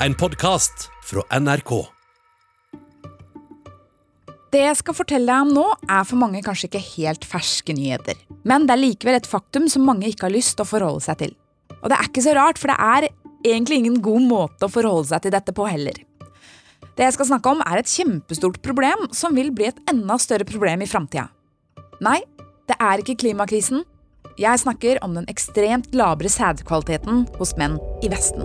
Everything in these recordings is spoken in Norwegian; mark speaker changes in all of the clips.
Speaker 1: En podkast fra NRK.
Speaker 2: Det jeg skal fortelle deg om nå, er for mange kanskje ikke helt ferske nyheter. Men det er likevel et faktum som mange ikke har lyst til å forholde seg til. Og det er ikke så rart, for det er egentlig ingen god måte å forholde seg til dette på heller. Det jeg skal snakke om, er et kjempestort problem som vil bli et enda større problem i framtida. Nei, det er ikke klimakrisen. Jeg snakker om den ekstremt labre sædkvaliteten hos menn i Vesten.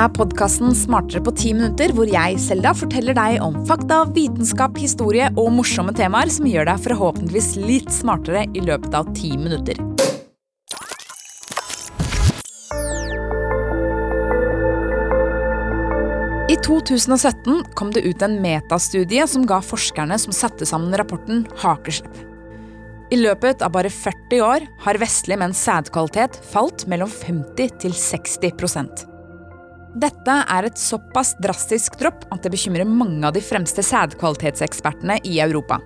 Speaker 2: Er podkasten Smartere på ti minutter, hvor jeg, Selda, forteller deg om fakta, vitenskap, historie og morsomme temaer som gjør deg forhåpentligvis litt smartere i løpet av ti minutter. I 2017 kom det ut en metastudie som ga forskerne som satte sammen rapporten, hakeslepp. I løpet av bare 40 år har vestlige menns sædkvalitet falt mellom 50 til 60 Dette er et såpass drastisk dropp at det bekymrer mange av de fremste sædkvalitetsekspertene i Europa.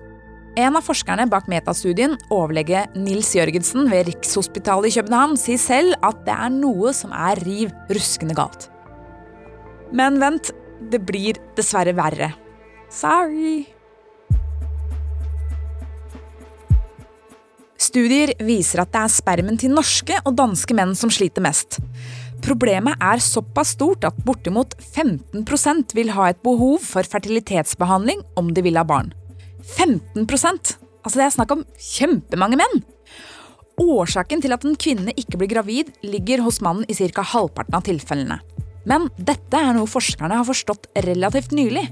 Speaker 2: En av forskerne bak metastudien, overlege Nils Jørgensen ved Rikshospitalet i København, sier selv at det er noe som er riv ruskende galt. Men vent, det blir dessverre verre. Sorry. Studier viser at det er spermen til norske og danske menn som sliter mest. Problemet er såpass stort at bortimot 15% vil ha et behov for fertilitetsbehandling om de vil ha barn. 15 Altså Det er snakk om kjempemange menn! Årsaken til at en kvinne ikke blir gravid, ligger hos mannen i ca. halvparten av tilfellene. Men dette er noe forskerne har forstått relativt nylig.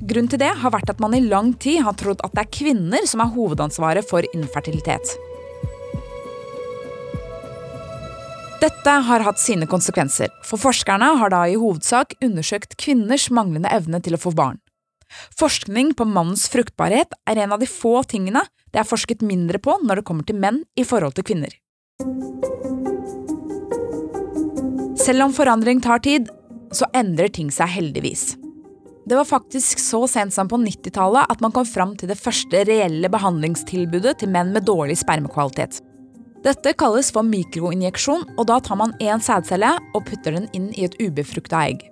Speaker 2: Grunnen til det har vært at man i lang tid har trodd at det er kvinner som er hovedansvaret for infertilitet. Dette har hatt sine konsekvenser, for forskerne har da i hovedsak undersøkt kvinners manglende evne til å få barn. Forskning på mannens fruktbarhet er en av de få tingene det er forsket mindre på når det kommer til menn i forhold til kvinner. Selv om forandring tar tid, så endrer ting seg heldigvis. Det var faktisk så sent som på 90-tallet at man kom fram til det første reelle behandlingstilbudet til menn med dårlig spermekvalitet. Dette kalles for mikroinjeksjon, og da tar man én sædcelle og putter den inn i et ubefrukta egg.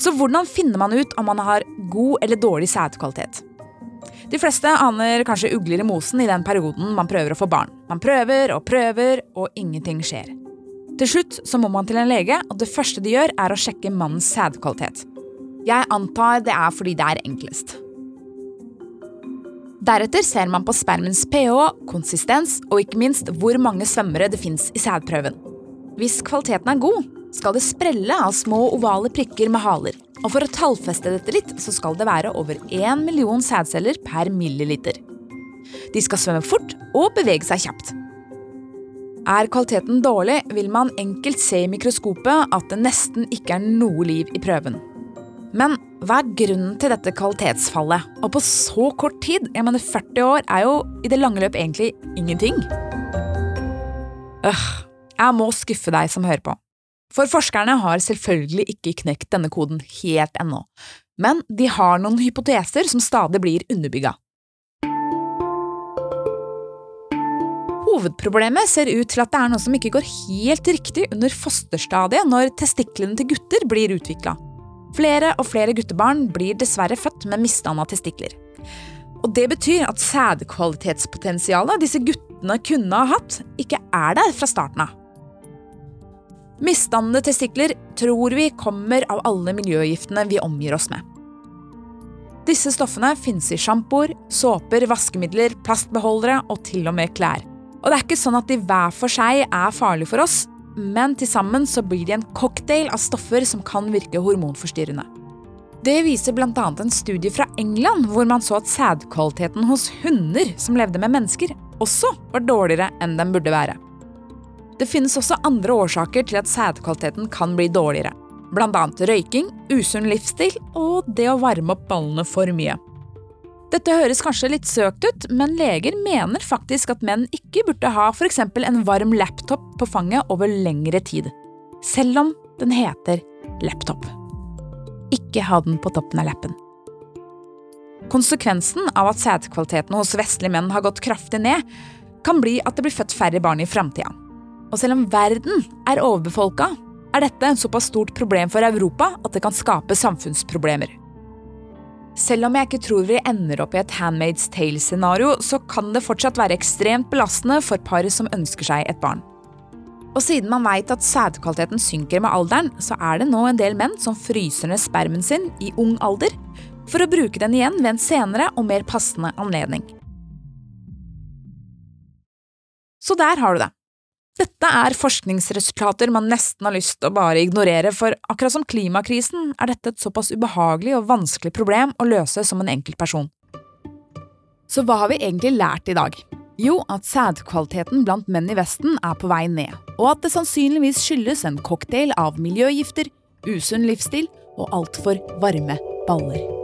Speaker 2: Så hvordan finner man ut om man har god eller dårlig sædkvalitet? De fleste aner kanskje ugler i mosen i den perioden man prøver å få barn. Man prøver og prøver, og ingenting skjer. Til slutt så må man til en lege, og det første de gjør, er å sjekke mannens sædkvalitet. Jeg antar det er fordi det er enklest. Deretter ser man på spermens pH, konsistens og ikke minst hvor mange svømmere det fins i sædprøven. Hvis kvaliteten er god, skal det sprelle av små ovale prikker med haler. Og for å tallfeste dette litt, så skal det være over 1 million sædceller per milliliter. De skal svømme fort og bevege seg kjapt. Er kvaliteten dårlig, vil man enkelt se i mikroskopet at det nesten ikke er noe liv i prøven. Men hva er grunnen til dette kvalitetsfallet? Og på så kort tid? Jeg mener 40 år er jo i det lange løp egentlig ingenting. Øh, jeg må skuffe deg som hører på. For forskerne har selvfølgelig ikke knekt denne koden helt ennå. Men de har noen hypoteser som stadig blir underbygga. Hovedproblemet ser ut til at det er noe som ikke går helt riktig under fosterstadiet når testiklene til gutter blir utvikla. Flere og flere guttebarn blir dessverre født med misdanna testikler. Og Det betyr at sædkvalitetspotensialet disse guttene kunne ha hatt, ikke er der fra starten av. Misdannede testikler tror vi kommer av alle miljøgiftene vi omgir oss med. Disse stoffene finnes i sjampoer, såper, vaskemidler, plastbeholdere og til og med klær. Og det er ikke sånn at de hver for seg er farlige for oss, men til sammen så blir de en cocktail av stoffer som kan virke hormonforstyrrende. Det viser bl.a. en studie fra England hvor man så at sædkvaliteten hos hunder som levde med mennesker, også var dårligere enn den burde være. Det finnes også andre årsaker til at sædkvaliteten kan bli dårligere. Bl.a. røyking, usunn livsstil og det å varme opp ballene for mye. Dette høres kanskje litt søkt ut, men leger mener faktisk at menn ikke burde ha f.eks. en varm laptop på fanget over lengre tid. Selv om Den heter laptop. Ikke ha den på toppen av lappen. Konsekvensen av at sædkvaliteten hos vestlige menn har gått kraftig ned, kan bli at det blir født færre barn i framtida. Og selv om verden er overbefolka, er dette en såpass stort problem for Europa at det kan skape samfunnsproblemer. Selv om jeg ikke tror vi ender opp i et Handmaid's Tale-scenario, så kan det fortsatt være ekstremt belastende for par som ønsker seg et barn. Og siden man veit at sædkvaliteten synker med alderen, så er det nå en del menn som fryser ned spermen sin i ung alder, for å bruke den igjen ved en senere og mer passende anledning. Så der har du det. Dette er forskningsresultater man nesten har lyst til å bare ignorere, for akkurat som klimakrisen er dette et såpass ubehagelig og vanskelig problem å løse som en enkeltperson. Så hva har vi egentlig lært i dag? Jo, at sædkvaliteten blant menn i Vesten er på vei ned, og at det sannsynligvis skyldes en cocktail av miljøgifter, usunn livsstil og altfor varme baller.